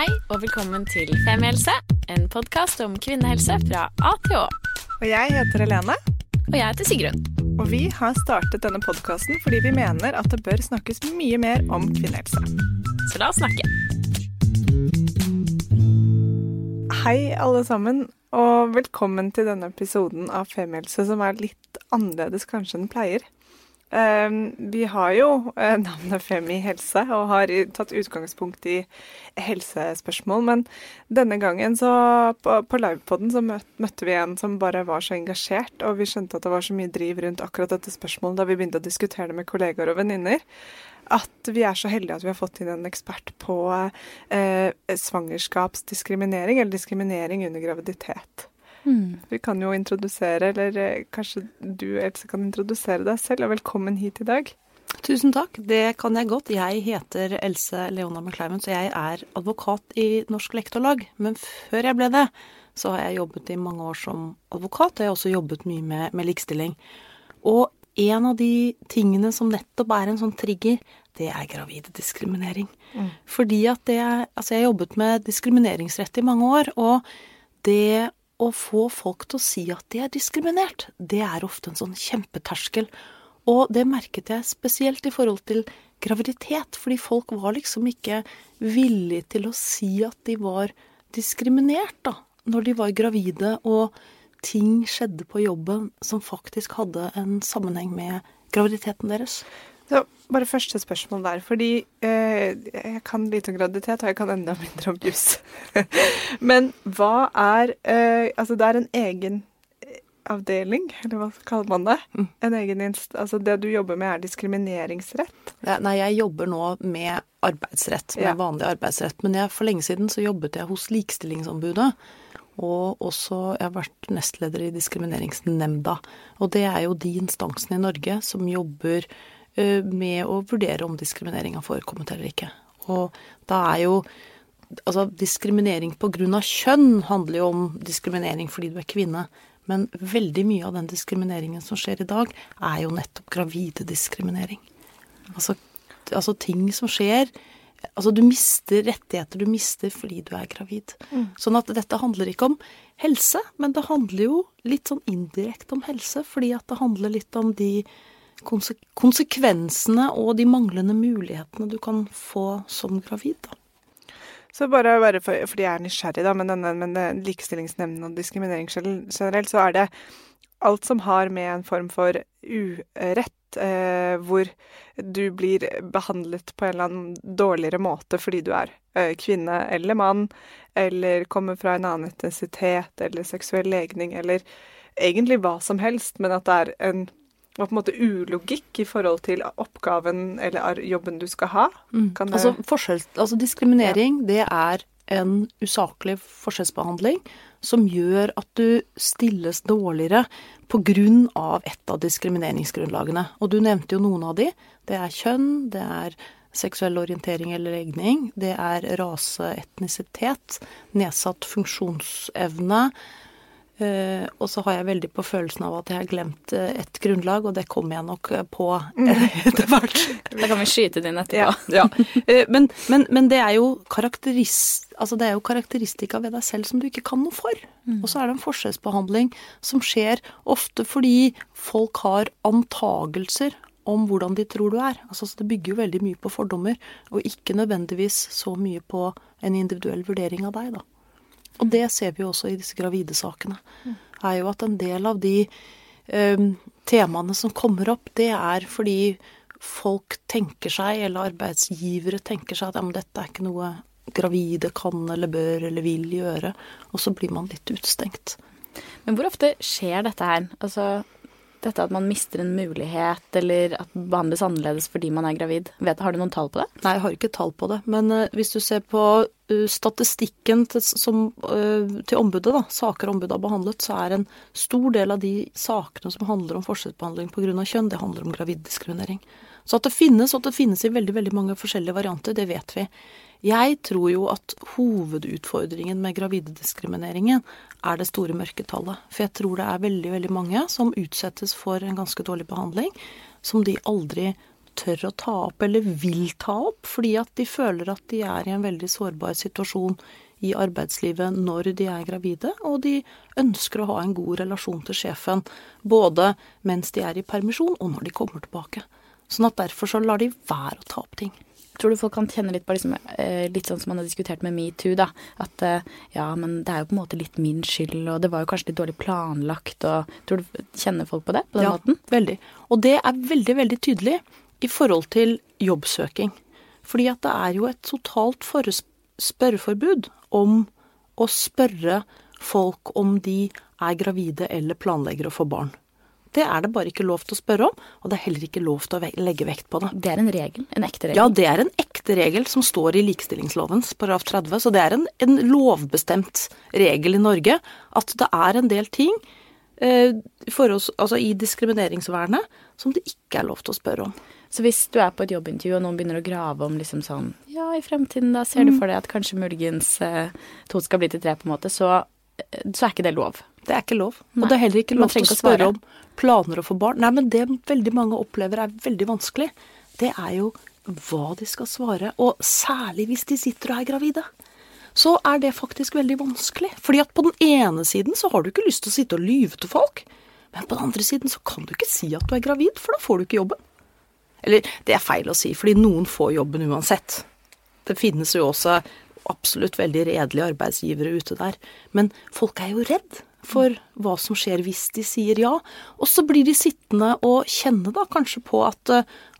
Hei og velkommen til Femihelse, en podkast om kvinnehelse fra A til Å. Og jeg heter Helene. Og jeg heter Sigrun. Og vi har startet denne podkasten fordi vi mener at det bør snakkes mye mer om kvinnehelse. Så la oss snakke. Hei, alle sammen, og velkommen til denne episoden av Femihelse som er litt annerledes kanskje enn pleier. Um, vi har jo uh, navnet Femi helse og har tatt utgangspunkt i helsespørsmål, men denne gangen så på livepoden så møtte vi en som bare var så engasjert, og vi skjønte at det var så mye driv rundt akkurat dette spørsmålet da vi begynte å diskutere det med kollegaer og venninner, at vi er så heldige at vi har fått inn en ekspert på eh, svangerskapsdiskriminering, eller diskriminering under graviditet. Mm. Vi kan jo introdusere, eller eh, kanskje du Else kan introdusere deg selv, og velkommen hit i dag. Tusen takk, det kan jeg godt. Jeg heter Else Leona McClimans, så jeg er advokat i Norsk Lektorlag. Men før jeg ble det, så har jeg jobbet i mange år som advokat, og jeg har også jobbet mye med, med likestilling. Og en av de tingene som nettopp er en sånn trigger, det er gravidediskriminering. Mm. Fordi at det Altså, jeg har jobbet med diskrimineringsrett i mange år, og det å få folk til å si at de er diskriminert, det er ofte en sånn kjempeterskel. Og det merket jeg spesielt i forhold til graviditet, fordi folk var liksom ikke villige til å si at de var diskriminert, da, når de var gravide og ting skjedde på jobben som faktisk hadde en sammenheng med graviditeten deres. Så bare første spørsmål der, fordi eh, jeg kan lite om graviditet, og jeg kan enda mindre om juss. Men hva er eh, Altså, det er en egen avdeling, eller hva kaller man det? Mm. En egen inst altså det du jobber med er diskrimineringsrett? Nei, jeg jobber nå med arbeidsrett, med ja. vanlig arbeidsrett. Men jeg, for lenge siden så jobbet jeg hos Likestillingsombudet. Og også jeg har vært nestleder i Diskrimineringsnemnda. Og det er jo de instansene i Norge som jobber med å vurdere om diskriminering har forekommet eller ikke. Og da er jo Altså, diskriminering av kjønn handler jo om diskriminering fordi du er kvinne. Men veldig mye av den diskrimineringen som skjer i dag, er jo nettopp gravidediskriminering. Altså, altså ting som skjer Altså, du mister rettigheter du mister fordi du er gravid. Mm. Sånn at dette handler ikke om helse, men det handler jo litt sånn indirekte om helse, fordi at det handler litt om de konsekvensene og de manglende mulighetene du kan få som gravid. Da. Så bare, bare for, fordi jeg er nysgjerrig, da, men denne, men Likestillingsnemnden og diskriminering generelt, så er det alt som har med en form for urett, eh, hvor du blir behandlet på en eller annen dårligere måte fordi du er eh, kvinne eller mann, eller kommer fra en annen etnisitet eller seksuell legning, eller egentlig hva som helst, men at det er en og på en måte ulogikk i forhold til oppgaven eller jobben du skal ha. Mm. Altså, altså, diskriminering, ja. det er en usaklig forskjellsbehandling som gjør at du stilles dårligere pga. et av diskrimineringsgrunnlagene. Og du nevnte jo noen av de. Det er kjønn, det er seksuell orientering eller legning, det er rase, etnisitet, nedsatt funksjonsevne, Uh, og så har jeg veldig på følelsen av at jeg har glemt uh, et grunnlag, og det kommer jeg nok uh, på mm. etter hvert. Da kan vi skyte det inn etterpå. Ja. ja. Men, men, men, det er jo altså det er jo karakteristika ved deg selv som du ikke kan noe for. Mm. Og så er det en forskjellsbehandling som skjer ofte fordi folk har antagelser om hvordan de tror du er. Altså, det bygger jo veldig mye på fordommer, og ikke nødvendigvis så mye på en individuell vurdering av deg, da. Og det ser vi jo også i disse gravide sakene. Er jo at en del av de um, temaene som kommer opp, det er fordi folk tenker seg, eller arbeidsgivere tenker seg at ja, men dette er ikke noe gravide kan eller bør eller vil gjøre. Og så blir man litt utstengt. Men hvor ofte skjer dette her? Altså dette at man mister en mulighet, eller at behandles annerledes fordi man er gravid. Vet, har du noen tall på det? Nei, jeg har ikke tall på det. Men uh, hvis du ser på uh, statistikken til, som, uh, til ombudet, da, saker ombudet har behandlet, så er en stor del av de sakene som handler om forskjellsbehandling pga. kjønn, det handler om graviddiskriminering. Så at det finnes, og at det finnes i veldig, veldig mange forskjellige varianter, det vet vi. Jeg tror jo at hovedutfordringen med gravidediskrimineringen er det store mørketallet. For jeg tror det er veldig, veldig mange som utsettes for en ganske dårlig behandling, som de aldri tør å ta opp eller vil ta opp, fordi at de føler at de er i en veldig sårbar situasjon i arbeidslivet når de er gravide, og de ønsker å ha en god relasjon til sjefen både mens de er i permisjon og når de kommer tilbake. Sånn at derfor så lar de være å ta opp ting. Tror du folk kan kjenne litt på liksom, eh, litt sånn som man har diskutert med metoo, da. At eh, ja, men det er jo på en måte litt min skyld, og det var jo kanskje litt dårlig planlagt, og tror du kjenner folk på det på den ja, måten? veldig. Og det er veldig, veldig tydelig i forhold til jobbsøking. Fordi at det er jo et totalt spørreforbud om å spørre folk om de er gravide eller planlegger å få barn. Det er det bare ikke lov til å spørre om, og det er heller ikke lov til å legge vekt på det. Det er en regel? En ekte regel? Ja, det er en ekte regel som står i likestillingslovens paragraf 30. Så det er en, en, lovbestemt regel i Norge at det er en del ting eh, oss, altså i diskrimineringsvernet som det ikke er lov til å spørre om. Så hvis du er på et jobbintervju og noen begynner å grave om liksom sånn Ja, i fremtiden da ser du mm. for deg at kanskje muligens eh, to skal bli til tre, på en måte, så, eh, så er ikke det lov? Det er ikke lov. Nei. Og det er heller ikke lov til å spørre om planer å få barn. Nei, men det veldig mange opplever er veldig vanskelig, det er jo hva de skal svare. Og særlig hvis de sitter og er gravide. Så er det faktisk veldig vanskelig. Fordi at på den ene siden så har du ikke lyst til å sitte og lyve til folk. Men på den andre siden så kan du ikke si at du er gravid, for da får du ikke jobben. Eller det er feil å si, fordi noen får jobben uansett. Det finnes jo også absolutt veldig redelige arbeidsgivere ute der. Men folk er jo redd for hva som skjer hvis de sier ja. Og så blir de sittende og kjenne da kanskje på at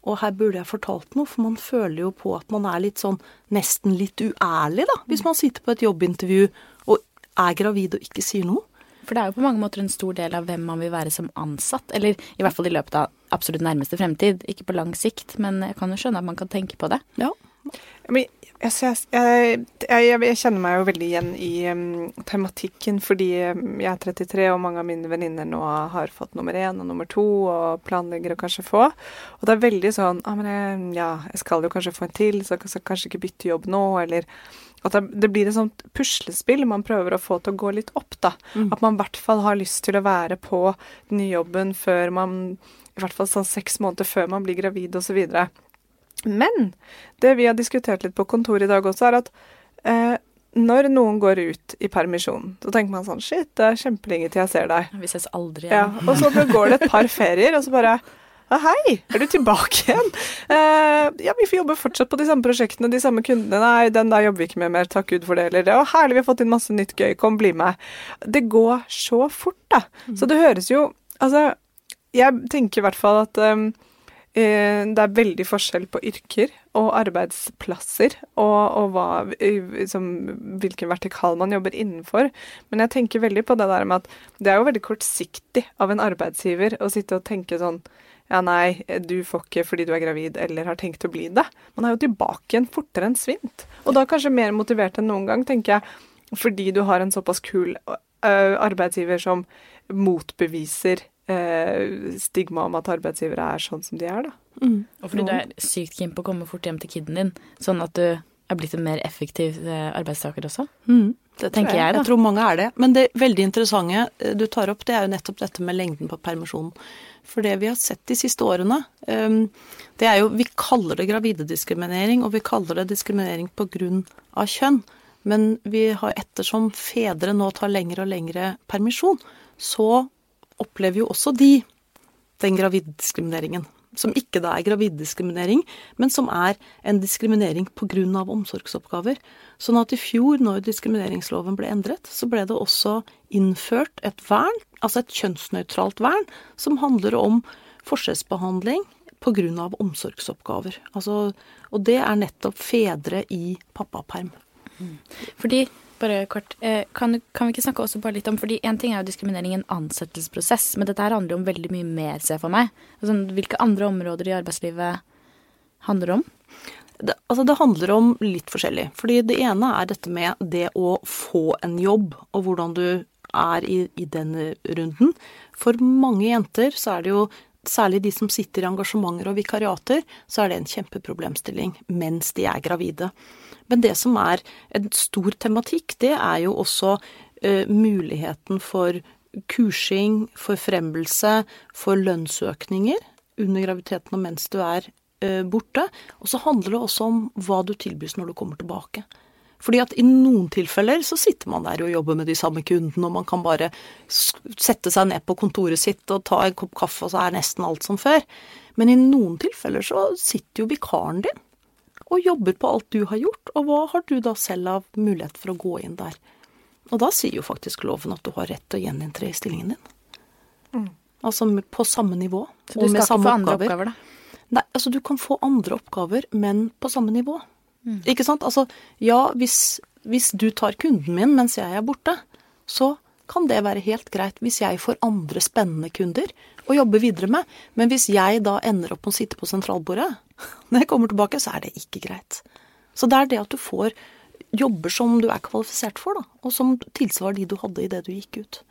og her burde jeg fortalt noe, for man føler jo på at man er litt sånn nesten litt uærlig, da, hvis man sitter på et jobbintervju og er gravid og ikke sier noe. For det er jo på mange måter en stor del av hvem man vil være som ansatt, eller i hvert fall i løpet av absolutt nærmeste fremtid. Ikke på lang sikt, men jeg kan jo skjønne at man kan tenke på det. Ja. Men jeg, jeg, jeg, jeg, kjenner meg jo veldig igjen i um, tematikken, fordi um, jeg er 33, og mange av mine venninner nå har fått nummer én og nummer to, og planlegger å kanskje få. Og det er veldig sånn ah, men jeg, ja, jeg skal jo kanskje få en til, så jeg skal kanskje ikke bytte jobb nå, eller at det, blir et sånt puslespill man prøver å få til å gå litt opp, da. Mm. At man i hvert fall har lyst til å være på den nye jobben før man I hvert fall sånn seks måneder før man blir gravid, osv. Men det vi har diskutert litt på kontoret i dag også, er at eh, når noen går ut i permisjon, så tenker man sånn Shit, det er kjempelenge til jeg ser deg. Vi ses aldri igjen. Ja, og så går det et par ferier, og så bare Hei, er du tilbake igjen? Eh, ja, vi får jobbe fortsatt på de samme prosjektene, de samme kundene. Nei, den der jobber vi ikke med mer, takk Gud for det. Eller det å, herlig, vi har fått inn masse nytt gøy, kom, bli med. Det går så fort, da. Mm. Så det høres jo Altså, jeg tenker i hvert fall at um, det er veldig forskjell på yrker og arbeidsplasser og, og hva, liksom, hvilken vertikal man jobber innenfor. Men jeg tenker veldig på det der med at det er jo veldig kortsiktig av en arbeidsgiver å sitte og tenke sånn ja, nei, du får ikke fordi du er gravid eller har tenkt å bli det. Man er jo tilbake igjen fortere enn svint. Og da kanskje mer motivert enn noen gang, tenker jeg, fordi du har en såpass kul uh, arbeidsgiver som motbeviser eh, stigma om at arbeidsgivere er sånn som de er, da. Mm. Og fordi du er sykt keen på å komme fort hjem til kiden din, sånn at du er blitt en mer effektiv eh, arbeidstaker også? Mm. Det tenker jeg, jeg, da. Jeg tror mange er det. Men det veldig interessante eh, du tar opp, det er jo nettopp dette med lengden på permisjonen. For det vi har sett de siste årene, um, det er jo Vi kaller det gravidediskriminering, og vi kaller det diskriminering på grunn av kjønn. Men vi har ettersom fedre nå tar lengre og lengre permisjon, så opplever jo også de den graviddiskrimineringen. Som ikke da er graviddiskriminering, men som er en diskriminering pga. omsorgsoppgaver. Sånn at i fjor, når diskrimineringsloven ble endret, så ble det også innført et vern, altså et kjønnsnøytralt vern, som handler om forskjellsbehandling pga. omsorgsoppgaver. Altså, og det er nettopp fedre i pappaperm. Fordi bare kort. Eh, kan, kan, vi ikke snakke også bare litt om fordi En ting er jo diskriminering i en ansettelsesprosess, men dette her handler jo om veldig mye mer, ser jeg for meg. Altså, hvilke andre områder i arbeidslivet handler om? Det, altså det handler om litt forskjellig. Fordi det ene er dette med det å få en jobb, og hvordan du er i, i den runden. For mange jenter så er det jo særlig de som sitter i engasjementer og vikariater, så er det en kjempeproblemstilling mens de er gravide. Men det som er en stor tematikk, det er jo også uh, muligheten for kursing, forfremmelse, for lønnsøkninger under graviditeten og mens du er eh, borte. Og så handler det også om hva du tilbys når du kommer tilbake. Fordi at i noen tilfeller så sitter man der og jobber med de samme kundene, og man kan bare sette seg ned på kontoret sitt og ta en kopp kaffe, og så er nesten alt som før. Men i noen tilfeller så sitter jo vikaren din og jobber på alt du har gjort, og hva har du da selv av mulighet for å gå inn der? Og da sier jo faktisk loven at du har rett til å gjeninntre i stillingen din. Mm. Altså på samme nivå. Så du skal ikke få andre oppgaver, da? Nei, altså du kan få andre oppgaver, men på samme nivå. Mm. Ikke sant? Altså, ja, hvis, hvis du tar kunden min mens jeg er borte, så kan det være helt greit hvis jeg får andre spennende kunder å jobbe videre med. Men hvis jeg da ender opp med å sitte på sentralbordet når jeg kommer tilbake, så er det ikke greit. Så det er det at du får jobber som du er kvalifisert for, da, og som tilsvarer de du hadde i det du gikk ut.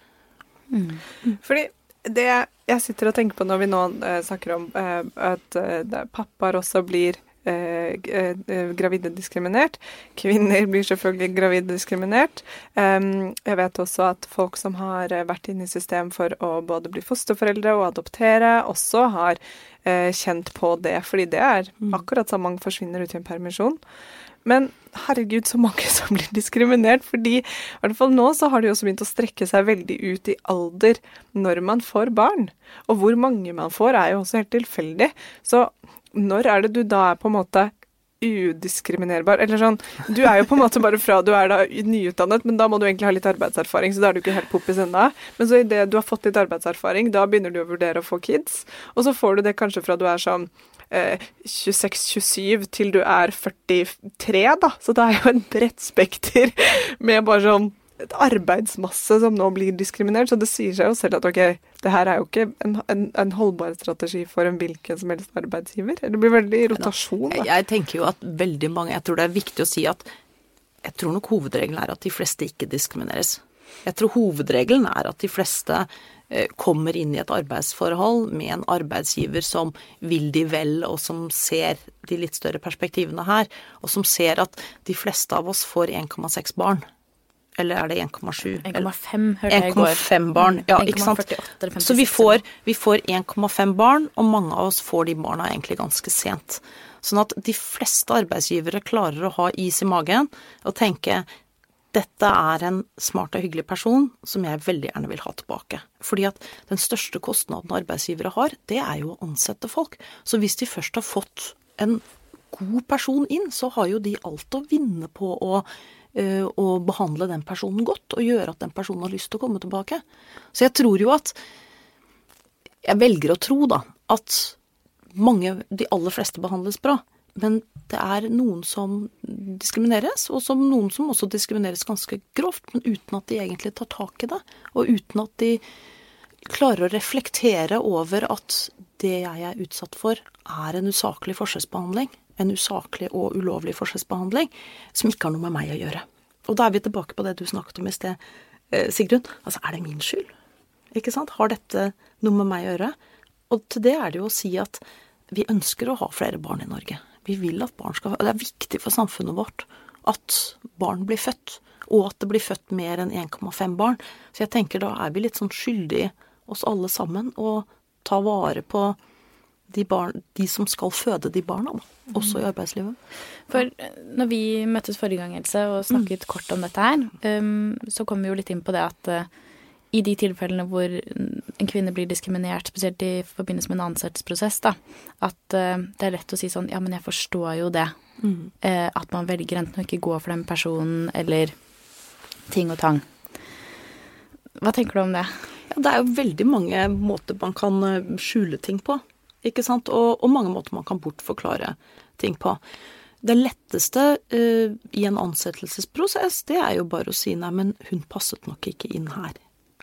Mm. Fordi det jeg sitter og tenker på når vi nå uh, snakker om uh, at uh, pappaer også blir Eh, eh, eh, gravide diskriminert. Kvinner blir selvfølgelig gravide diskriminert. jeg vet også at folk som har vært inne i system for å både bli fosterforeldre og adoptere, også har kjent på det, fordi det er mm. akkurat som mange forsvinner ut i en permisjon. Men herregud, så mange som blir diskriminert. fordi i hvert fall nå så har de også begynt å strekke seg veldig ut i alder når man får barn. Og hvor mange man får, er jo også helt tilfeldig. Så når er det du da er på en måte udiskriminerbar? Eller sånn, du er jo på en måte bare fra du er da nyutdannet, men da må du egentlig ha litt arbeidserfaring, så da er du ikke helt poppis ennå. Men så idet du har fått litt arbeidserfaring, da begynner du å vurdere å få kids. Og så får du det kanskje fra du er sånn eh, 26-27 til du er 43, da. Så det er jo en bredt spekter med bare sånn et arbeidsmasse som nå blir diskriminert. Så det sier seg jo selv at ok, det her er jo ikke en, en, en holdbar strategi for en hvilken som helst arbeidsgiver. Det blir veldig rotasjon. Da. Jeg, tenker jo at veldig mange Jeg tror det er viktig å si at jeg tror nok hovedregelen er at de fleste ikke diskrimineres. Jeg tror hovedregelen er at de fleste eh, kommer inn i et arbeidsforhold med en arbeidsgiver som vil de vel, og som ser de litt større perspektivene her, og som ser at de fleste av oss får 1,6 barn eller er det 1,7? 1,5 hørte jeg i går. 1,5 barn, ja, ikke sant. Så vi får, får 1,5 barn, og mange av oss får de barna egentlig ganske sent. Sånn at de fleste arbeidsgivere klarer å ha is i magen og tenke dette er en smart og hyggelig person som jeg veldig gjerne vil ha tilbake. Fordi at den største kostnaden arbeidsgivere har, det er jo å ansette folk. Så hvis de først har fått en god person inn, så har jo de alt å vinne på å å behandle den personen godt, og gjøre at den personen har lyst til å komme tilbake. Så jeg tror jo at Jeg velger å tro, da, at mange, de aller fleste, behandles bra. Men det er noen som diskrimineres, og som noen som også diskrimineres ganske grovt, men uten at de egentlig tar tak i det. Og uten at de klarer å reflektere over at det jeg er utsatt for, er en usaklig forskjellsbehandling en usaklig og ulovlig forskjellsbehandling som ikke har noe med meg å gjøre. Og da er vi tilbake på det du snakket om i sted, eh, Sigrun. Altså, er det min skyld? Ikke sant? Har dette noe med meg å gjøre? Og til det er det jo å si at vi ønsker å ha flere barn i Norge. Vi vil at barn skal Det er viktig for samfunnet vårt at barn blir født, og at det blir født mer enn 1,5 barn. Så jeg tenker da er vi litt sånn skyldige oss alle sammen å ta vare på de, barn, de, som skal føde de barna, da, også i arbeidslivet. For eh, når vi møttes forrige gang, Else, og snakket mm. kort om dette her, um, så kom vi jo litt inn på det at uh, i de tilfellene hvor en kvinne blir diskriminert, spesielt i forbindelse med en ansettelsesprosess, da, at uh, det er lett å si sånn Ja, men jeg forstår jo det. Mm. Uh, at man velger enten å ikke gå for den personen eller ting og tang. Hva tenker du om det? Ja, det er jo veldig mange måter man kan skjule ting på ikke sant, og, og mange måter man kan bortforklare ting på. Det letteste uh, i en ansettelsesprosess, det er jo bare å si nei, men hun passet nok ikke inn her.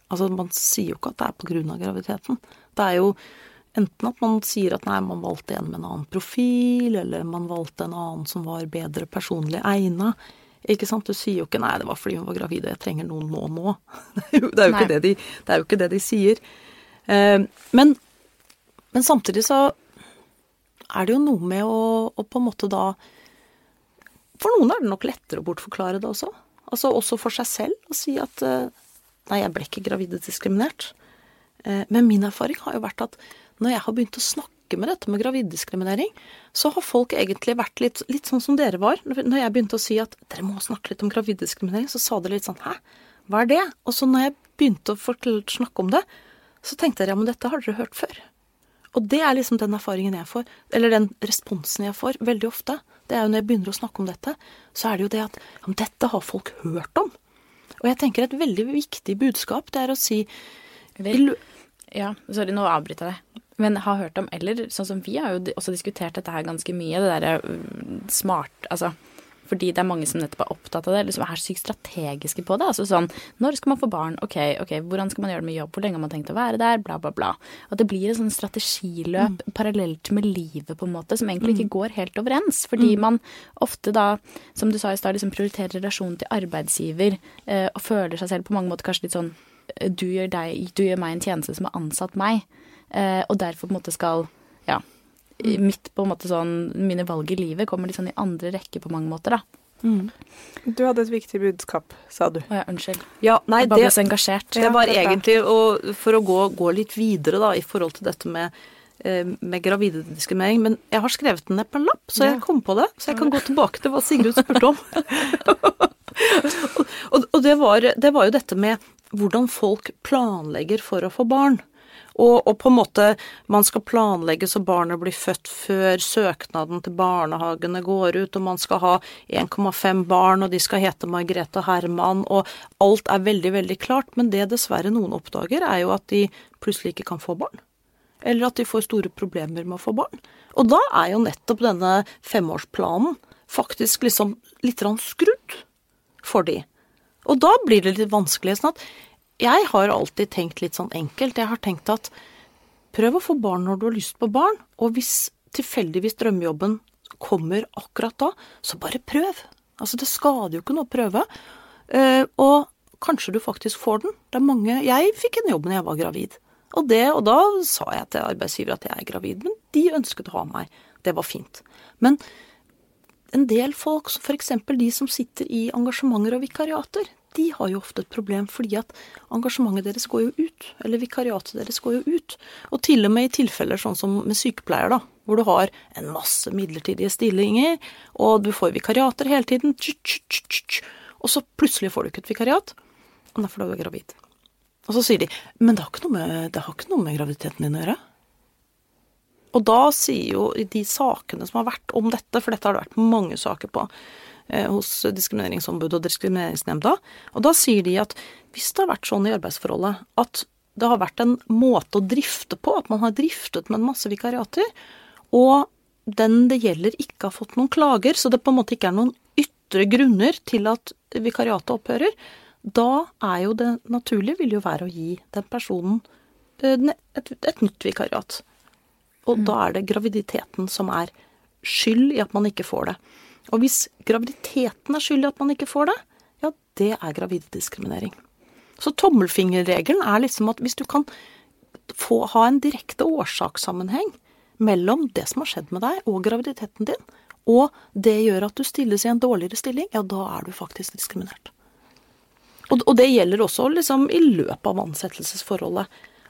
Altså, man sier jo ikke at det er på grunn av graviditeten. Det er jo enten at man sier at nei, man valgte en med en annen profil, eller man valgte en annen som var bedre personlig egna. Ikke sant? Du sier jo ikke 'nei, det var fordi hun var gravid og jeg trenger noen nå nå'. Det er jo, det er jo, ikke, det de, det er jo ikke det de sier. Uh, men men samtidig så er det jo noe med å, å, på en måte da For noen er det nok lettere å bortforklare det også. Altså også for seg selv å si at eh, nei, jeg ble ikke graviddiskriminert. Eh, men min erfaring har jo vært at når jeg har begynt å snakke med dette med graviddiskriminering, så har folk egentlig vært litt, litt sånn som dere var. Når jeg begynte å si at dere må snakke litt om graviddiskriminering, så sa dere litt sånn hæ, hva er det? Og så når jeg begynte å snakke om det, så tenkte dere ja, men dette har dere hørt før. Og det er liksom den erfaringen jeg får, eller den responsen jeg får veldig ofte. Det er jo når jeg begynner å snakke om dette, så er det jo det at ja, dette har folk hørt om. Og jeg tenker et veldig viktig budskap, det er å si Vel, ja, sorry, nå avbryter jeg deg. Men har hørt om, eller sånn som vi har jo også diskutert dette her ganske mye, det derre mm, smart Altså fordi det er mange som nettopp er opptatt av det, eller som er sykt strategiske på det. Altså sånn Når skal man få barn? Ok, ok, hvordan skal man gjøre det med jobb? Hvor lenge har man tenkt å være der? Bla, bla, bla. At det blir et sånn strategiløp mm. parallelt med livet, på en måte, som egentlig ikke mm. går helt overens. Fordi mm. man ofte da, som du sa i stad, liksom prioriterer relasjonen til arbeidsgiver eh, og føler seg selv på mange måter kanskje litt sånn du gjør, deg, du gjør meg en tjeneste som har ansatt meg, eh, og derfor på en måte skal Ja. Mitt på en måte sånn Mine valg i livet kommer litt sånn i andre rekke på mange måter, da. Mm. Du hadde et viktig budskap, sa du. Å ja, unnskyld. Ja, nei, jeg bare ble så engasjert. Det var egentlig å, for å gå, gå, litt videre da, i forhold til dette med, eh, med gravidediskriminering. Men jeg har skrevet den ned på en lapp, så jeg kom på det. Så jeg kan gå tilbake til hva Sigrud spurte om. og, og det, var, det var jo dette med hvordan folk planlegger for å få barn. Og, og, på en måte man skal planlegge så barnet blir født før søknaden til barnehagene går ut, og man skal ha 1,5 barn, og de skal hete Margrethe Herman, og alt er veldig, veldig klart. Men det dessverre noen oppdager, er jo at de plutselig ikke kan få barn. Eller at de får store problemer med å få barn. Og da er jo nettopp denne femårsplanen faktisk liksom litt skrudd for de. Og da blir det litt vanskelig. sånn at jeg har alltid tenkt litt sånn enkelt. Jeg har tenkt at prøv å få barn når du har lyst på barn, og hvis tilfeldigvis drømmejobben kommer akkurat da, så bare prøv. Altså, det skader jo ikke noe å prøve. Uh, og kanskje du faktisk får den. Det er mange Jeg fikk en jobb når jeg var gravid. Og, det, og da sa jeg til arbeidsgiver at jeg er gravid, men de ønsket å ha meg. Det var fint. Men en del folk, f.eks. de som sitter i engasjementer og vikariater, de har jo ofte et problem fordi at engasjementet deres går jo ut. Eller vikariatet deres går jo ut. Og til og med i tilfeller sånn som med sykepleier, da, hvor du har en masse midlertidige stillinger, og du får vikariater hele tiden, og så plutselig får du ikke et vikariat, og derfor er du gravid. Og så sier de men det har ikke noe med, det har ikke noe med graviditeten din å gjøre. Og da sier jo de sakene som har vært om dette, for dette har det vært mange saker på, hos Diskrimineringsombudet og Diskrimineringsnemnda. Og da sier de at hvis det har vært sånn i arbeidsforholdet at det har vært en måte å drifte på, at man har driftet med en masse vikariater, og den det gjelder ikke har fått noen klager, så det på en måte ikke er noen ytre grunner til at vikariatet opphører, da er jo det naturlige vil jo være å gi den personen eh, et, et nytt vikariat. Og mm. da er det graviditeten som er skyld i at man ikke får det. Og hvis graviditeten er skyld i at man ikke får det, ja, det er graviddiskriminering. Så tommelfingerregelen er liksom at hvis du kan få ha en direkte årsakssammenheng mellom det som har skjedd med deg og graviditeten din, og det gjør at du stilles i en dårligere stilling, ja, da er du faktisk diskriminert. Og, og det gjelder også liksom i løpet av ansettelsesforholdet.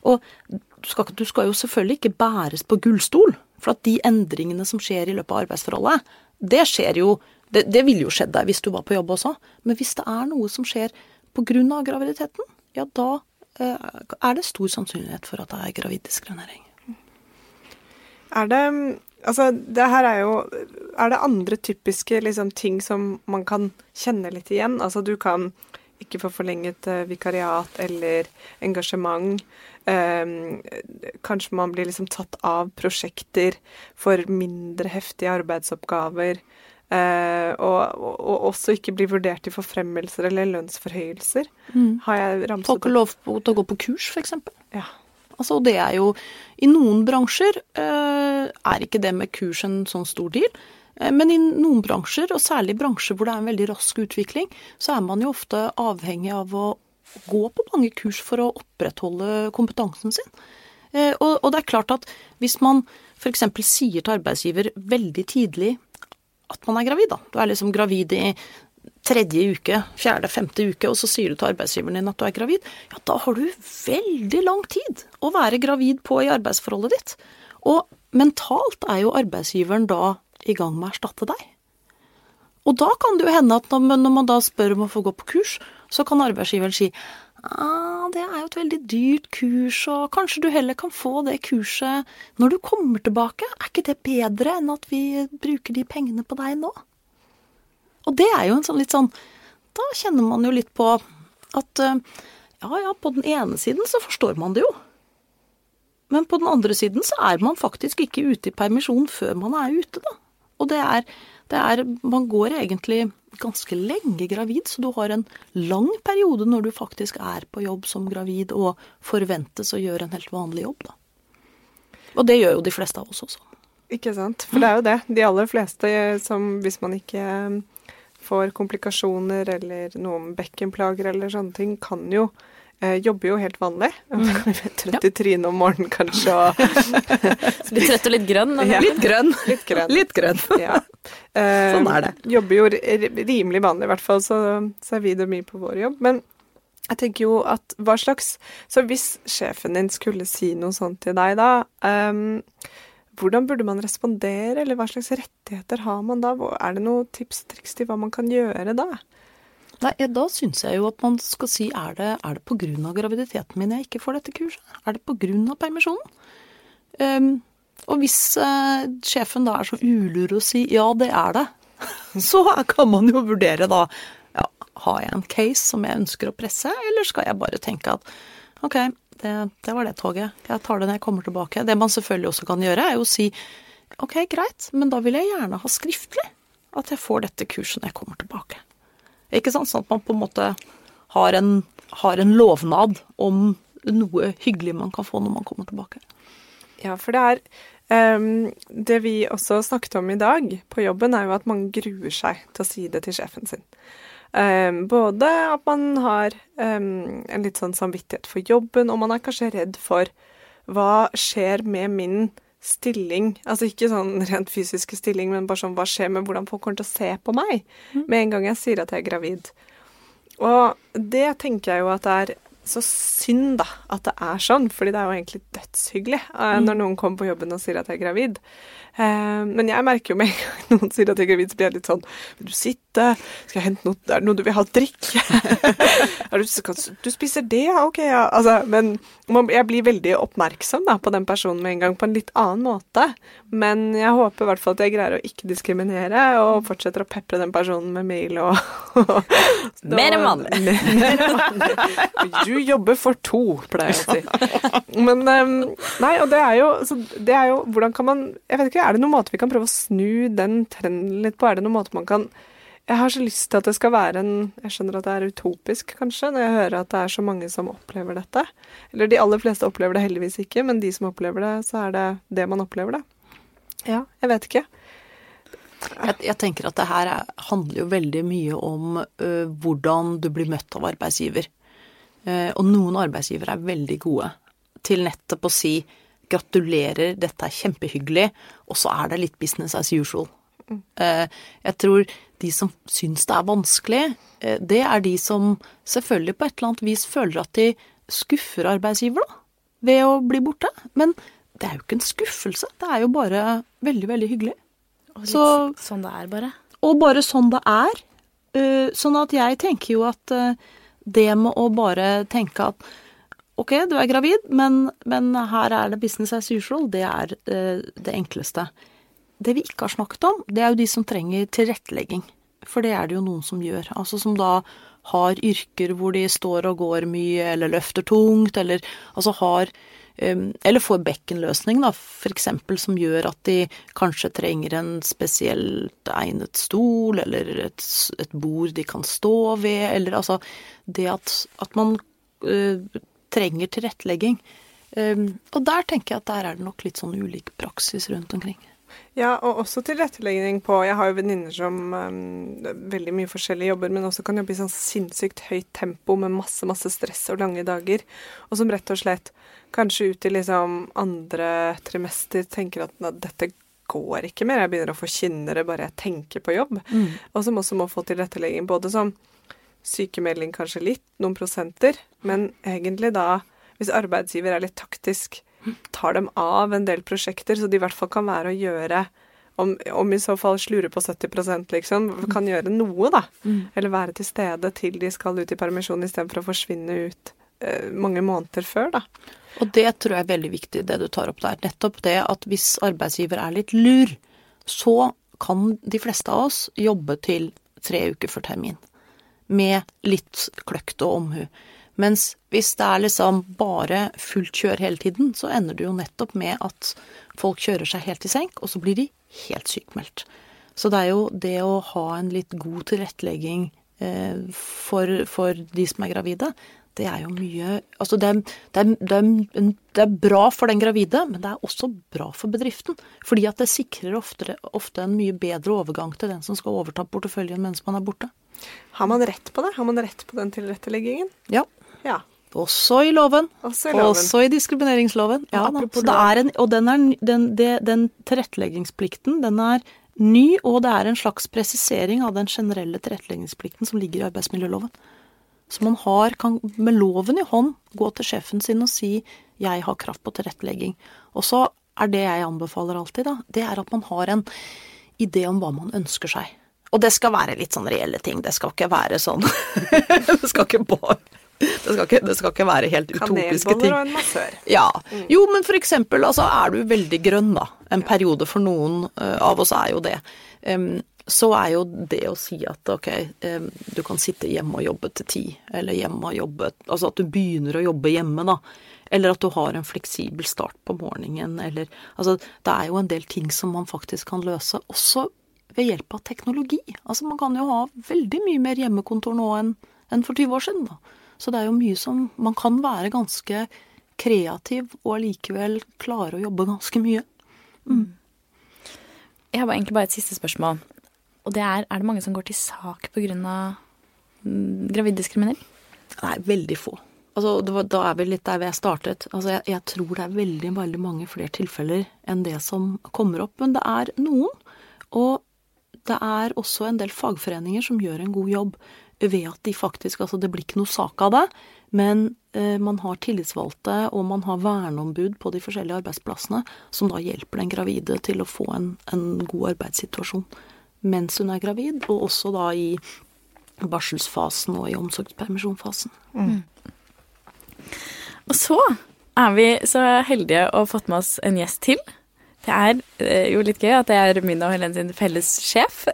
Og du skal, du skal, jo selvfølgelig ikke bæres på gullstol, for at de endringene som skjer i løpet av arbeidsforholdet, det skjer jo det, det ville jo skjedd deg hvis du var på jobb også. Men hvis det er noe som skjer pga. graviditeten, ja da eh, er det stor sannsynlighet for at det er graviddiskriminering. Er det Altså, det her er jo Er det andre typiske liksom, ting som man kan kjenne litt igjen? Altså, du kan ikke få forlenget uh, vikariat eller engasjement. Um, kanskje man blir liksom tatt av prosjekter for mindre heftige arbeidsoppgaver. Uh, og, og, og, også ikke blir vurdert til forfremmelser eller lønnsforhøyelser. Mm. Har jeg ramset Folk har lov til å gå på kurs, f.eks. Ja. Altså, det er jo I noen bransjer uh, er ikke det med kurs en sånn stor deal. Men i noen bransjer, og særlig bransjer hvor det er en veldig rask utvikling, så er man jo ofte avhengig av å gå på mange kurs for å opprettholde kompetansen sin. Eh, og, og det er klart at hvis man f.eks. sier til arbeidsgiver veldig tidlig at man er gravid, da. Du er liksom gravid i tredje uke, fjerde, femte uke, og så sier du til arbeidsgiveren din at du er gravid, ja, da har du veldig lang tid å være gravid på i arbeidsforholdet ditt. Og mentalt er jo arbeidsgiveren da i gang med å erstatte deg. Og da kan det jo hende at når, man da spør om å få gå på kurs, så kan arbeidsgiveren si ah, det er jo et veldig dyrt kurs, og kanskje du heller kan få det kurset når du kommer tilbake. Er ikke det bedre enn at vi bruker de pengene på deg nå? Og det er jo en sånn litt sånn Da kjenner man jo litt på at eh, ja ja, på den ene siden så forstår man det jo. Men på den andre siden så er man faktisk ikke ute i permisjon før man er ute, da. Og det er, er Man går egentlig ganske lenge gravid, så du har en lang periode når du faktisk er på jobb som gravid og forventes å gjøre en helt vanlig jobb, da. Og det gjør jo de fleste av oss også. Ikke sant. For det er jo det. De aller fleste som hvis man ikke får komplikasjoner eller noen bekkenplager eller sånne ting, kan jo eh, jobber jo helt vanlig. Trøtt i trynet om morgenen kanskje og Litt trøtt og litt grønn? Ja. Litt grønn. litt grønn. Litt grønn. Ja. Eh, Sånn er det. Jobber jo rimelig vanlig, i hvert fall, så, så er vi det mye på vår jobb. Men jeg tenker jo at hva slags Så hvis sjefen din skulle si noe sånt til deg da, um, hvordan burde man respondere, eller hva slags rettigheter har man da? Er det noen tips og triks til hva man kan gjøre da? Nei, da syns jeg jo at man skal si er det, er det av graviditeten min jeg ikke får dette kurset? Er det av permisjonen? Um, og hvis uh, sjefen da er så ulur og sier ja, det er det, så kan man jo vurdere da ja, har jeg en case som jeg ønsker å presse, eller skal jeg bare tenke at ok, det, det var det toget, jeg tar det når jeg kommer tilbake. Det man selvfølgelig også kan gjøre, er jo å si ok, greit, men da vil jeg gjerne ha skriftlig at jeg får dette kurset når jeg kommer tilbake. Ikke sant? Sånn at man på en måte har en, har en lovnad om noe hyggelig man kan få når man kommer tilbake. Ja, for det er um, Det vi også snakket om i dag på jobben, er jo at man gruer seg til å si det til sjefen sin. Um, både at man har um, en litt sånn samvittighet for jobben, og man er kanskje redd for hva skjer med min stilling. Altså ikke sånn rent fysiske stilling, men bare sånn hva skjer med hvordan folk kommer til å se på meg med en gang jeg sier at jeg er gravid. Og det tenker jeg jo at det er så synd, da, at det er sånn. Fordi det er jo egentlig dødshyggelig mm. når noen kommer på jobben og sier at jeg er gravid. Eh, men jeg merker jo med en gang noen sier at jeg er gravid, så blir jeg litt sånn Vil du sitte? Skal jeg hente noe? Er det noe du vil ha å drikke? du, du spiser det? Ja, OK, ja. Altså, men jeg blir veldig oppmerksom da, på den personen med en gang, på en litt annen måte. Men jeg håper i hvert fall at jeg greier å ikke diskriminere, og fortsetter å pepre den personen med mail og, vanlig. Mer enn. Du jobber for to, pleier jeg å si. Men ehm, Nei, og det er jo, så det er jo Hvordan kan man Jeg vet ikke, er det noen måte vi kan prøve å snu den trenden litt på? Er det noen måte man kan Jeg har så lyst til at det skal være en Jeg skjønner at det er utopisk, kanskje, når jeg hører at det er så mange som opplever dette. Eller de aller fleste opplever det heldigvis ikke, men de som opplever det, så er det det man opplever det. Ja, jeg vet ikke. Jeg, jeg tenker at det her er, handler jo veldig mye om ø, hvordan du blir møtt av arbeidsgiver. Eh, og noen arbeidsgivere er veldig gode til nettopp å si gratulerer, dette er kjempehyggelig, og så er det litt business as usual. Eh, jeg tror de som syns det er vanskelig, eh, det er de som selvfølgelig på et eller annet vis føler at de skuffer arbeidsgiver, da, ved å bli borte. Men det er jo ikke en skuffelse, det er jo bare veldig, veldig hyggelig. Og litt Så- sånn det er, bare. Og bare sånn det er. Eh, Sånn at jeg tenker jo at det med å bare tenke at ok, du er gravid, men, men her er det business as usual, det er eh, det enkleste. Det vi ikke har snakket om, det er jo de som trenger tilrettelegging. For det er det jo noen som gjør. Altså som da har yrker hvor de står og går mye, eller løfter tungt, eller altså har um, Eller får bekkenløsning, da, eksempel, som gjør at de kanskje trenger en spesielt egnet stol, eller et, et bord de kan stå ved, eller altså Det at, at man uh, trenger tilrettelegging. Um, og der tenker jeg at der er det nok litt sånn ulik praksis rundt omkring. Ja, og også tilrettelegging på Jeg har jo venninner som um, veldig mye forskjellige jobber, men også kan jobbe i sånn sinnssykt høyt tempo med masse, masse stress og lange dager. Og som rett og slett kanskje ut i liksom andre trimester tenker at "Nå, dette går ikke mer, jeg begynner å få kynnere bare jeg tenker på jobb. Og som også må få tilrettelegging både som sykemelding kanskje litt, noen prosenter, men egentlig da, hvis arbeidsgiver er litt taktisk tar dem av en del prosjekter, så de i hvert fall kan være å gjøre om, om i så fall slure på 70% liksom, kan gjøre noe, da. Eller være til stede til de skal ut i permisjon, istedenfor å forsvinne ut eh, mange måneder før, da. Og det tror jeg er veldig viktig, det du tar opp der. Nettopp det at hvis arbeidsgiver er litt lur, så kan de fleste av oss jobbe til tre uker før termin. Med litt kløkt og omhu. Mens hvis det er liksom bare fullt kjør hele tiden, så ender det jo nettopp med at folk kjører seg helt i senk, og så blir de helt sykmeldt. Så det er jo det å ha en litt god tilrettelegging eh, for, for de som er gravide, det er jo mye Altså det er, det, er, det, er, det er, bra for den gravide, men det er også bra for bedriften. Fordi at det sikrer ofte, ofte en mye bedre overgang til den som skal overta porteføljen mens man er borte. Har man rett på det? Har man rett på den tilretteleggingen? Ja. ja. Også i loven. Også i, loven. Også i diskrimineringsloven. Ja, en, og den, er, den, det, den tilretteleggingsplikten, den er ny, og det er en slags presisering av den generelle tilretteleggingsplikten som ligger i arbeidsmiljøloven. Så man har, kan med loven i hånd gå til sjefen sin og si 'jeg har kraft på tilrettelegging'. Og så er det jeg anbefaler alltid, da, det er at man har en idé om hva man ønsker seg. Og det skal være litt sånn reelle ting. Det skal ikke være sånn Det skal ikke bare det skal, ikke, det skal ikke, være helt utopiske ting. Kanelboller og en massør. Ja. Jo, men for eksempel, altså er du veldig grønn, da. En periode for noen uh, av oss er jo det. Um, så er jo det å si at ok, du kan sitte hjemme og jobbe til ti, eller hjemme og jobbe Altså at du begynner å jobbe hjemme, da. Eller at du har en fleksibel start på morgenen, eller Altså, det er jo en del ting som man faktisk kan løse, også ved hjelp av teknologi. Altså, man kan jo ha veldig mye mer hjemmekontor nå enn, enn for 20 år siden, da. Så det er jo mye som Man kan være ganske kreativ og allikevel klare å jobbe ganske mye. Mm. Jeg har egentlig bare et siste spørsmål. Og det er er det mange som går til sak pga. Mm, graviddiskriminering? Nei, veldig få. Altså, var, da er vi litt der jeg startet. Altså, jeg, jeg, tror det er veldig, veldig mange flere tilfeller enn det som kommer opp. Men det er noen. Og det er også en del fagforeninger som gjør en god jobb ved at de faktisk Altså, det blir ikke noe sak av det, men eh, man har tillitsvalgte, og man har verneombud på de forskjellige arbeidsplassene, som da hjelper den gravide til å få en, en god arbeidssituasjon mens hun er gravid, og også da i barselsfasen og i omsorgspermisjonfasen. Mm. Og så er vi så heldige å ha fått med oss en gjest til. Det er eh, jo litt gøy at det er min og Helene sin felles sjef.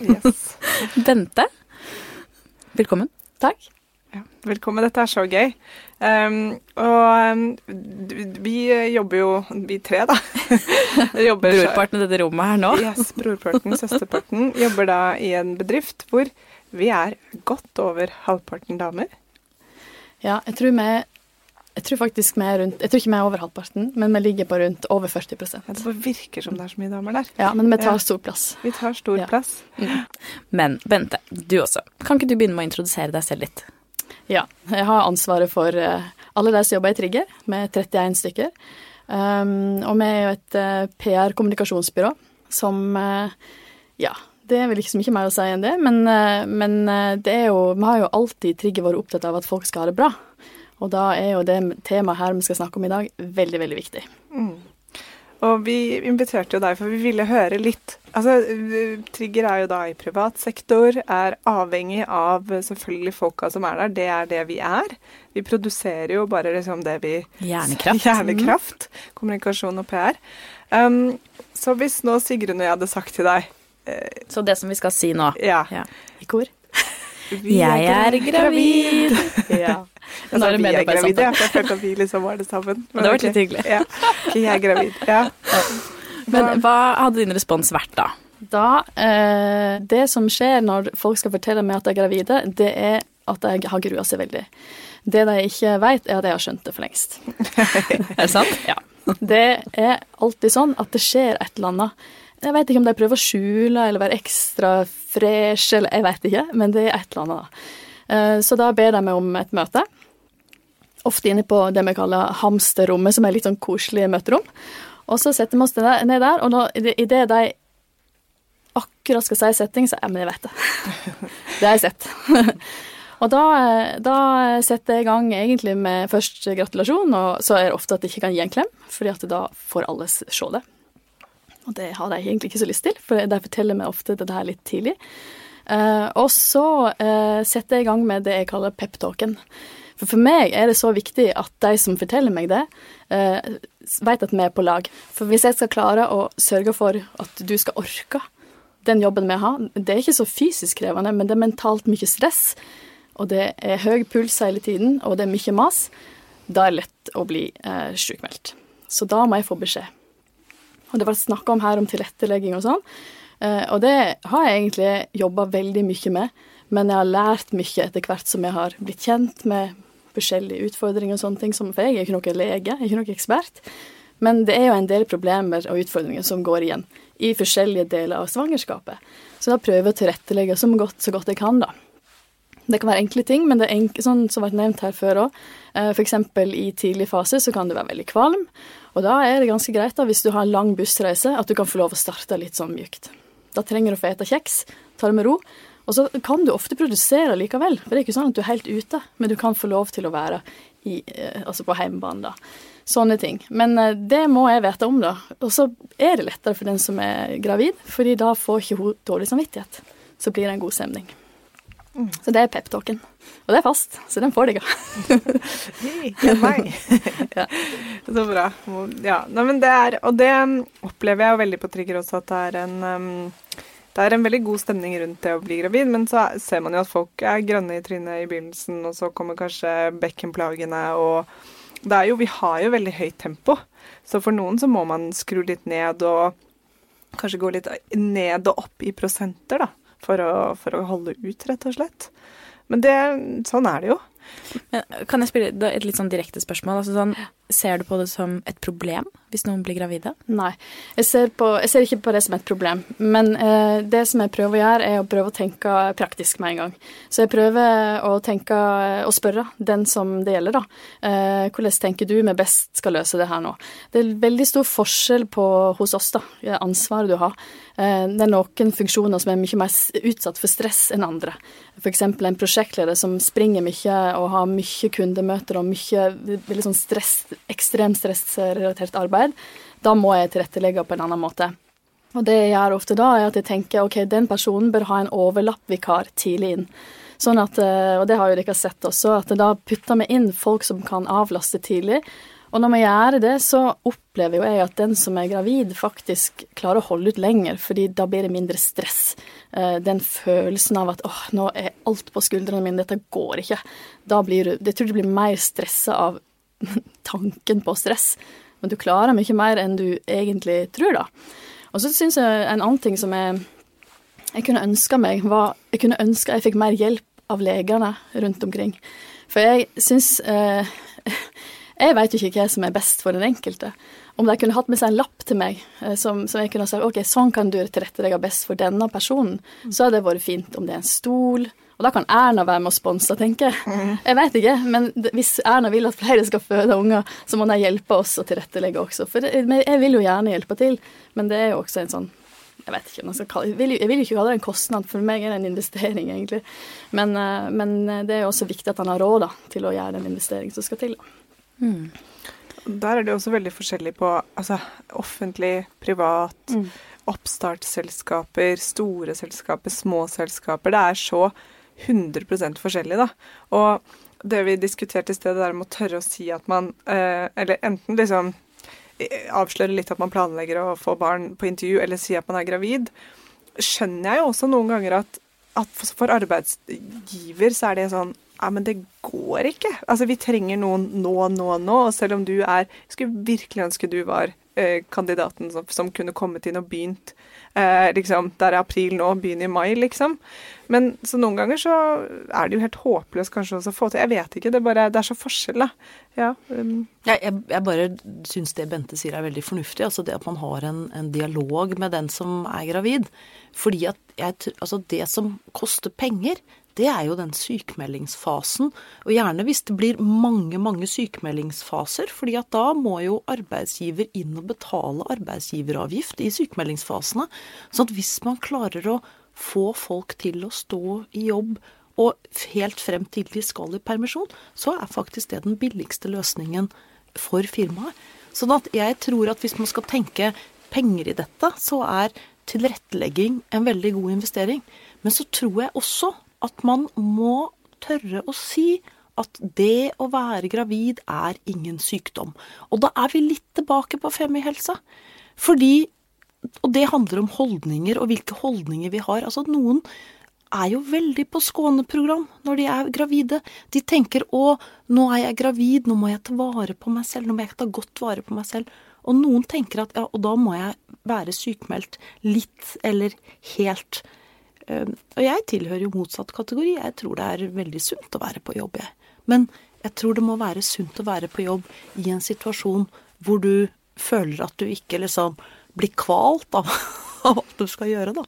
Yes. Bente. Velkommen. Takk. Ja, velkommen. Dette er så gøy. Um, og um, vi jobber jo, vi tre, da jobber, Brorparten i dette rommet her nå? yes, brorparten, søsterparten. Jobber da i en bedrift hvor vi er godt over halvparten damer. Ja, jeg tror vi jeg tror faktisk vi er rundt, jeg tror ikke vi er over halvparten, men vi ligger på rundt over 40 ja, Det bare virker som det er så mye damer der. Ja, men vi tar ja. stor plass. Vi tar stor ja. plass. Mm. Men Bente, du også. Kan ikke du begynne med å introdusere deg selv litt? Ja. Jeg har ansvaret for uh, alle de som jobber i Trigger, med 31 stykker. Um, og vi er jo et uh, eh, PR-kommunikasjonsbyrå som uh, Ja, det er vel ikke så mye mer å si enn det, men, men det er jo Vi har jo alltid Trigger vært opptatt av at folk skal ha det bra. Og da er jo det temaet her vi skal snakke om i dag, veldig, veldig viktig. Mm. Og vi inviterte jo deg, for vi ville høre litt Altså, Trigger er jo da i privat sektor, er avhengig av selvfølgelig folka som er der. Det er det vi er. Vi produserer jo bare liksom det vi Hjernekraft. Hjernekraft. Kommunikasjon og PR. Um, så hvis nå Sigrun og jeg hadde sagt til deg uh, Så det som vi skal si nå, ja. ja. i kor Jeg er gravid. ja. Altså, vi er gravide, ja. Jeg følte at vi liksom var det sammen. Men, det var litt hyggelig. Ja. Okay, jeg er gravid. Ja. Men hva hadde din respons vært da? Da eh, Det som skjer når folk skal fortelle meg at de er gravide, det er at jeg har grua seg veldig. Det de ikke vet, er at jeg har skjønt det for lengst. er det sant? Ja. Det er alltid sånn at det skjer et eller annet. Jeg vet ikke om de prøver å skjule eller være ekstra fresh, eller jeg vet ikke, men det er et eller annet. Eh, så da ber de meg om et møte. Ofte inne på det vi kaller hamsterrommet, som er litt sånn koselig møterom. Og så setter vi oss ned der, og da, idet de akkurat skal si setting, så ja, men jeg vet det. Det har jeg sett. Og da, da, setter jeg i gang egentlig med først gratulasjon, og så er det ofte at jeg ikke kan gi en klem, fordi at da får alle se det. Og det har de egentlig ikke så lyst til, for de forteller meg ofte dette her litt tidlig. Uh, og så uh, setter jeg i gang med det jeg kaller peptalken. For for meg er det så viktig at de som forteller meg det, uh, vet at vi er på lag. For hvis jeg skal klare å sørge for at du skal orke den jobben vi har, det er ikke så fysisk krevende, men det er mentalt mye stress, og det er høy puls hele tiden, og det er mye mas, da er det lett å bli uh, sjukmeldt. Så da må jeg få beskjed. Og det har vært snakka om her om tilrettelegging og sånn. Uh, og det har jeg egentlig jobba veldig mye med, men jeg har lært mye etter hvert som jeg har blitt kjent med forskjellige utfordringer og sånne ting. For jeg er ikke noen lege, jeg er ikke noen ekspert. Men det er jo en del problemer og utfordringer som går igjen i forskjellige deler av svangerskapet. Så da prøver jeg å tilrettelegge så godt, så godt jeg kan, da. Det kan være enkle ting, men det er enkle, sånn som vært nevnt her før òg. Eh, F.eks. i tidlig fase så kan du være veldig kvalm. Og da er det ganske greit, da, hvis du har en lang bussreise, at du kan få lov å starte litt sånn mjukt. Da trenger du å få ete kjeks, ta det med ro. Og så kan du ofte produsere likevel, for det er ikke sånn at du er helt ute, men du kan få lov til å være i, eh, altså på hjemmebane, da. Sånne ting. Men eh, det må jeg vite om, da. Og så er det lettere for den som er gravid, fordi da får ikke hun dårlig samvittighet. Så blir det en god stemning. Mm. Så det er peptalken. Og det er fast, så den får deg. Meg. ja. Så bra. Ja, Nei, men det er Og det um, opplever jeg jo veldig på Trigger også, at det er en um, det er en veldig god stemning rundt det å bli gravid, men så ser man jo at folk er grønne i trynet i begynnelsen, og så kommer kanskje bekkenplagene og det er jo, Vi har jo veldig høyt tempo, så for noen så må man skru litt ned og kanskje gå litt ned og opp i prosenter, da for å, for å holde ut, rett og slett. Men det, sånn er det jo. Men kan jeg spille et litt sånn direkte spørsmål? Altså sånn, ser du på det som et problem hvis noen blir gravide? Nei, jeg ser, på, jeg ser ikke på det som et problem. Men eh, det som jeg prøver å gjøre, er å prøve å tenke praktisk med en gang. Så jeg prøver å tenke og spørre den som det gjelder, da. Eh, hvordan tenker du vi best skal løse det her nå? Det er veldig stor forskjell på hos oss, da, ansvaret du har. Eh, det er noen funksjoner som er mye mer utsatt for stress enn andre. F.eks. en prosjektleder som springer mye og har mye kundemøter og mye veldig sånn stress, ekstremt stressrelatert arbeid. Da må jeg tilrettelegge på en annen måte. Og det jeg gjør ofte da, er at jeg tenker ok, den personen bør ha en overlappvikar tidlig inn. Sånn at, eh, og det har jo dere sett også, at da putter vi inn folk som kan avlaste tidlig. Og når vi gjør det, så opplever jo jeg at den som er gravid, faktisk klarer å holde ut lenger, fordi da blir det mindre stress. Eh, den følelsen av at åh, nå er alt på skuldrene mine, dette går ikke. Da blir du Jeg tror du blir mer stressa av tanken på stress. Men du klarer mye mer enn du egentlig tror, da. Og så syns jeg en annen ting som jeg, jeg kunne ønska meg, var Jeg kunne ønske jeg fikk mer hjelp av legene rundt omkring. For jeg syns eh, jeg vet jo ikke hva som er best for den enkelte. Om de kunne hatt med seg en lapp til meg eh, som, som jeg kunne sagt ok, sånn kan du tilrettelegge best for denne personen, mm. så hadde det vært fint om det er en stol. Og da kan Erna være med å sponse, tenker jeg. Mm. Jeg vet ikke, men hvis Erna vil at flere skal føde unger, så må de hjelpe oss å tilrettelegge også. For jeg vil jo gjerne hjelpe til, men det er jo også en sånn jeg vet ikke, kalle, jeg, vil, jeg vil jo ikke kalle det en kostnad, for meg er det en investering, egentlig. Men, eh, men det er jo også viktig at han har råd da, til å gjøre den investeringen som skal til. Mm. Der er det også veldig forskjellig på altså, offentlig, privat, mm. oppstartsselskaper, store selskaper, små selskaper. Det er så 100% forskjellig, da. Og det vi diskuterte i stedet, er om å tørre å si at man eh, Eller enten liksom eh, avsløre litt at man planlegger å få barn på intervju, eller si at man er gravid, skjønner jeg jo også noen ganger at, at for arbeidsgiver så er det sånn ja, men det går ikke. Altså, vi trenger noen nå, nå, nå. Og selv om du er skulle virkelig ønske du var kandidaten som, som, kunne kommet inn og begynt eh, liksom, Det er april nå, begynn i mai, liksom. Men så noen ganger så er det jo helt håpløst kanskje å få til. Jeg vet ikke. Det, bare, det er så forskjell, da. Ja, um. jeg, jeg, jeg, bare syns det Bente sier er veldig fornuftig. Altså det at man har en, en dialog med den som er gravid. Fordi at jeg, altså det som koster penger, det er jo den sykemeldingsfasen. Og gjerne hvis det blir mange, mange sykemeldingsfaser, fordi at da må jo arbeidsgiver inn og betale arbeidsgiveravgift i sykemeldingsfasene. Sånn at hvis man klarer å få folk til å stå i jobb og helt frem til de skal i permisjon, så er faktisk det den billigste løsningen for firmaet. Sånn at jeg tror at hvis man skal tenke penger i dette, så er tilrettelegging en veldig god investering. Men så tror jeg også at man må tørre å si at det å være gravid er ingen sykdom. Og da er vi litt tilbake på Femihelse. Fordi Og det handler om holdninger, og hvilke holdninger vi har. Altså, noen er jo veldig på skåneprogram når de er gravide. De tenker 'Å, nå er jeg gravid, nå må jeg ta vare på meg selv', 'nå må jeg ta godt vare på meg selv'. Og noen tenker at ja, og da må jeg være sykmeldt litt eller helt. Ehm, og jeg tilhører jo motsatt kategori. Jeg tror det er veldig sunt å være på jobb, jeg. Men jeg tror det må være sunt å være på jobb i en situasjon hvor du føler at du ikke liksom blir kvalt av, av alt du skal gjøre, da.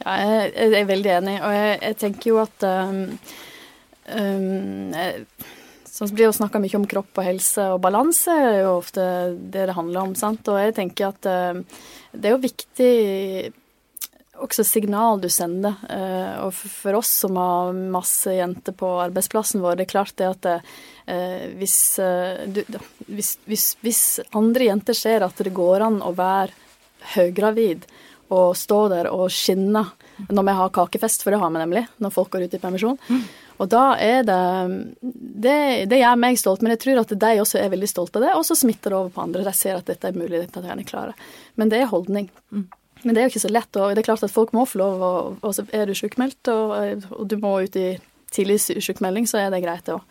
Ja, jeg, jeg er veldig enig, og jeg, jeg tenker jo at um, um, Sånn blir det snakka mye om kropp og helse, og balanse er jo ofte det det handler om. sant? Og jeg tenker at uh, det er jo viktig også signal du sender. Uh, og for, oss som har masse jenter på arbeidsplassen vår, det er klart det at uh, hvis, du, hvis, hvis, hvis andre jenter ser at det går an å være høygravid, og stå der og skinne når vi har kakefest, for det har vi nemlig når folk går ut i permisjon. Mm. Og da er det, det Det gjør meg stolt, men jeg tror at de også er veldig stolte av det, og så smitter det over på andre. De ser at dette er mulig, dette er klare. Men det er holdning. Mm. Men det er jo ikke så lett. og Det er klart at folk må få lov, og, og så er du sjukmeldt, og, og, du må ut i tidlig sjukmelding, så er det greit. Og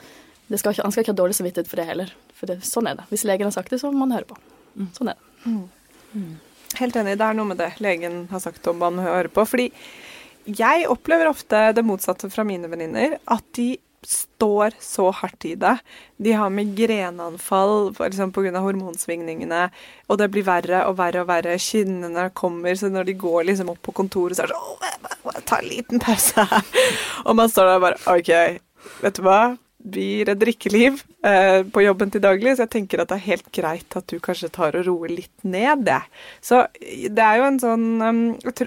det skal ikke, han skal ikke ha dårlig samvittighet for det heller. For det, sånn er det. Hvis legen har sagt det, så må man høre på. Mm. Sånn er det. Mm. mm. Helt enig. Det er noe med det legen har sagt om man hører på. Fordi jeg opplever ofte det motsatte fra mine venninner. At de står så hardt i det. De har migreneanfall liksom, pga. hormonsvingningene, og det blir verre og verre og verre. Kinnene kommer, så når de går liksom opp på kontoret, så er det sånn å Ta en liten pause. Og man står der og bare OK, vet du hva? vi redder ikke liv eh, på jobben til daglig, så jeg tenker at det er helt greit at du kanskje tar og roer litt ned det. Så det er jo en sånn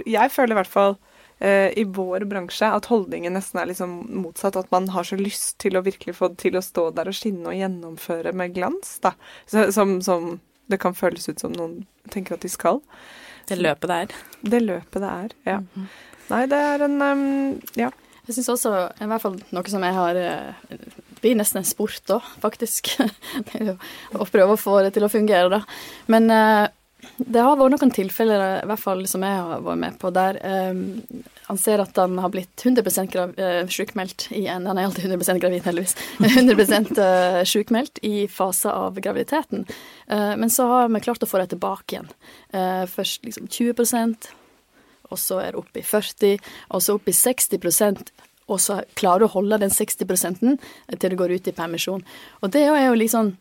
Jeg føler i hvert fall i vår bransje at holdningen nesten er liksom motsatt. At man har så lyst til å virkelig få det til å stå der og skinne og gjennomføre med glans, da. Så, som, som, det kan føles ut som noen tenker at de skal. Det løpet det er. Det løpet det er, ja. Mm -hmm. Nei, det er en um, Ja. Jeg syns også, i hvert fall noe som jeg har Det eh, blir nesten en sport òg, faktisk. å prøve å få det til å fungere, da. Men uh, det har vært noen tilfeller, i hvert fall som jeg har vært med på, der um, han ser at han har blitt 100 grav, uh, sjukmeldt i en Han er alltid 100% gravid, heldigvis. 100 uh, sjukmeldt i fase av graviditeten. Uh, men så har vi klart å få det tilbake igjen. Uh, først liksom 20% og så er det opp i 40 og så opp i 60% og så klarer du å holde den 60 til du går ut i permisjon. Og det er jo litt liksom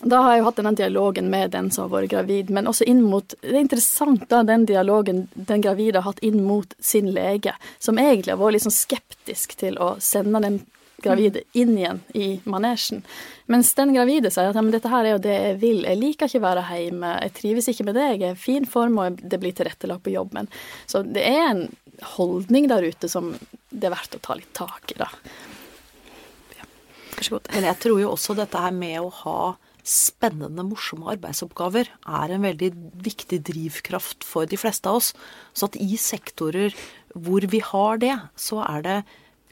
da har jeg jo hatt denne dialogen med den som har vært gravid, men også inn mot Det er interessant da den dialogen den gravide har hatt inn mot sin lege, som egentlig har vært litt sånn skeptisk til å sende den gravide inn igjen i manesjen. Mens den gravide sier at ja, men dette her er jo det jeg vil, jeg liker ikke å være hjemme, jeg trives ikke med det, jeg er i fin form og det blir tilrettelagt på jobben. Så det er en holdning der ute som det er verdt å ta litt tak i, da. Ja. Vær så god. Men jeg tror jo også dette her med å ha spennende, morsomme arbeidsoppgaver er en veldig viktig drivkraft for de fleste av oss. Så at i sektorer hvor vi har det, så er det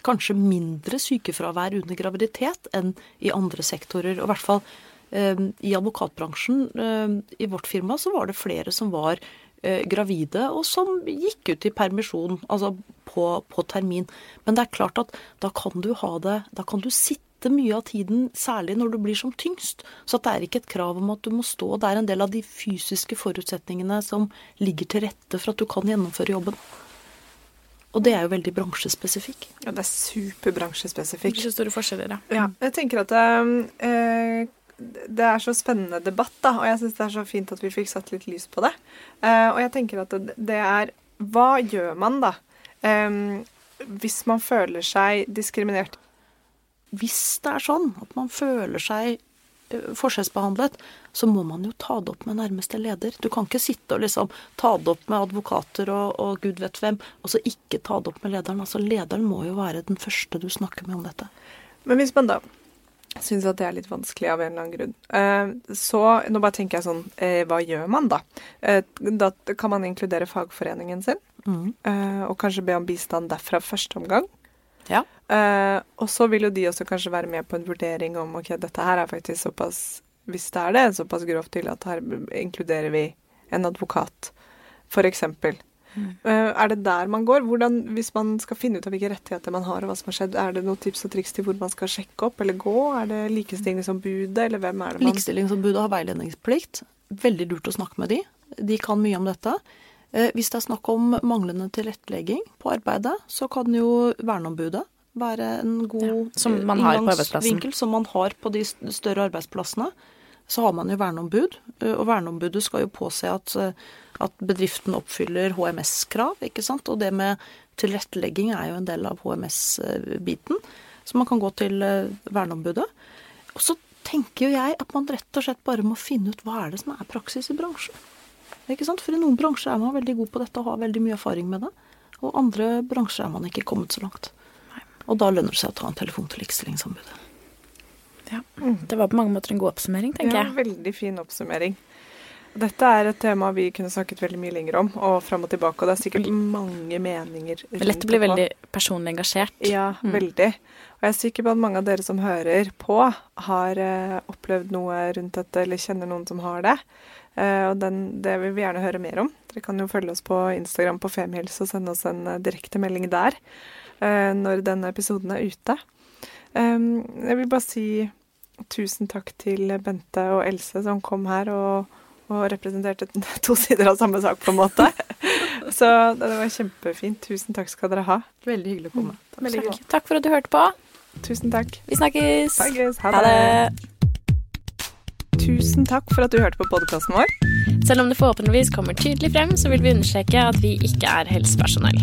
kanskje mindre sykefravær under graviditet enn i andre sektorer. Og i hvert fall eh, i advokatbransjen, eh, i vårt firma, så var det flere som var eh, gravide, og som gikk ut i permisjon, altså på, på, termin. Men det er klart at da kan du ha det Da kan du sitte mye av tiden, særlig når du blir som tyngst. Så det er ikke et krav om at du må stå. Det er en del av de fysiske forutsetningene som ligger til rette for at du kan gjennomføre jobben. Og det er jo veldig bransjespesifikk. Ja, det er superbransjespesifikk. Ikke så store forskjeller, ja. ja. Jeg tenker at eh, det er så spennende debatt, da, og jeg syns det er så fint at vi fikk satt litt lys på det. Eh, og jeg tenker at det, det, er Hva gjør man, da? Hvis man føler seg diskriminert? Hvis det er sånn at man føler seg eh, forskjellsbehandlet, så må man jo ta det opp med nærmeste leder. Du kan ikke sitte og liksom ta det opp med advokater og, og gud vet hvem, og så ikke ta det opp med lederen. Altså Lederen må jo være den første du snakker med om dette. Men hvis man da syns at det er litt vanskelig av en eller annen grunn, eh, så Nå bare tenker jeg sånn eh, Hva gjør man da? Da kan man inkludere fagforeningen sin, Mm. og kanskje be om bistand derfra første omgang. Ja. Eh, og så vil jo de også kanskje være med på en vurdering om ok, dette her er faktisk såpass Hvis det er det, såpass grovt til at her inkluderer vi en advokat, for eksempel. Uh, er det der man går? Hvordan, Hvis man skal finne ut av hvilke rettigheter man har, og hva som har skjedd, er det noen tips og triks til hvor man skal sjekke opp eller gå? Er det Likestillingsombudet, eller hvem er det man Likestillingsombudet har veiledningsplikt. Veldig lurt å snakke med de. De kan mye om dette. Eh, Hvis det er snakk om manglende tilrettelegging på arbeidet, så kan jo verneombudet være en god Ja, som man har på inngangsvinkel, som man har på de større arbeidsplassene. Så har man jo verneombud, eh, og verneombudet skal jo påse at, eh, at bedriften oppfyller HMS-krav, ikke sant. Og det med tilrettelegging er jo en del av HMS-biten. Så man kan gå til eh, verneombudet. Og så tenker jo jeg at man rett og slett bare må finne ut hva er det som er praksis i bransjen. Ikke sant? For i noen bransjer er man veldig god på dette og har veldig mye erfaring med det. Og andre bransjer er man ikke kommet så langt. Og da lønner det seg å ta en telefon til Likestillingsombudet. Ja. Det var på mange måter en god oppsummering, tenker Ja, jeg. veldig fin oppsummering. Dette er et tema vi kunne snakket veldig mye lenger om, og fram og tilbake, og det er sikkert mange meninger rundt Det er lett å bli veldig personlig engasjert. Ja, Mm. veldig. Og jeg er sikker på at mange av dere som hører på, har eh, opplevd noe rundt dette, eller kjenner noen som har det. Eh, og den, det vil vi gjerne høre mer om. Dere kan jo følge oss på Instagram på Femhils og sende oss en eh, direkte melding der eh, når denne episoden er ute. Um, jeg vil bare si tusen takk til Bente og Else som kom her og, og representerte to sider av samme sak, på en måte. Så det var kjempefint. Tusen takk skal dere ha. Veldig hyggelig å komme. Takk. Takk for at du hørte på. Tusen takk. Vi snakkes. Snakkes. Ha det. Tusen takk for at du hørte på podkasten vår. Selv om det forhåpentligvis kommer tydelig frem, så vil vi understreke at vi ikke er helsepersonell.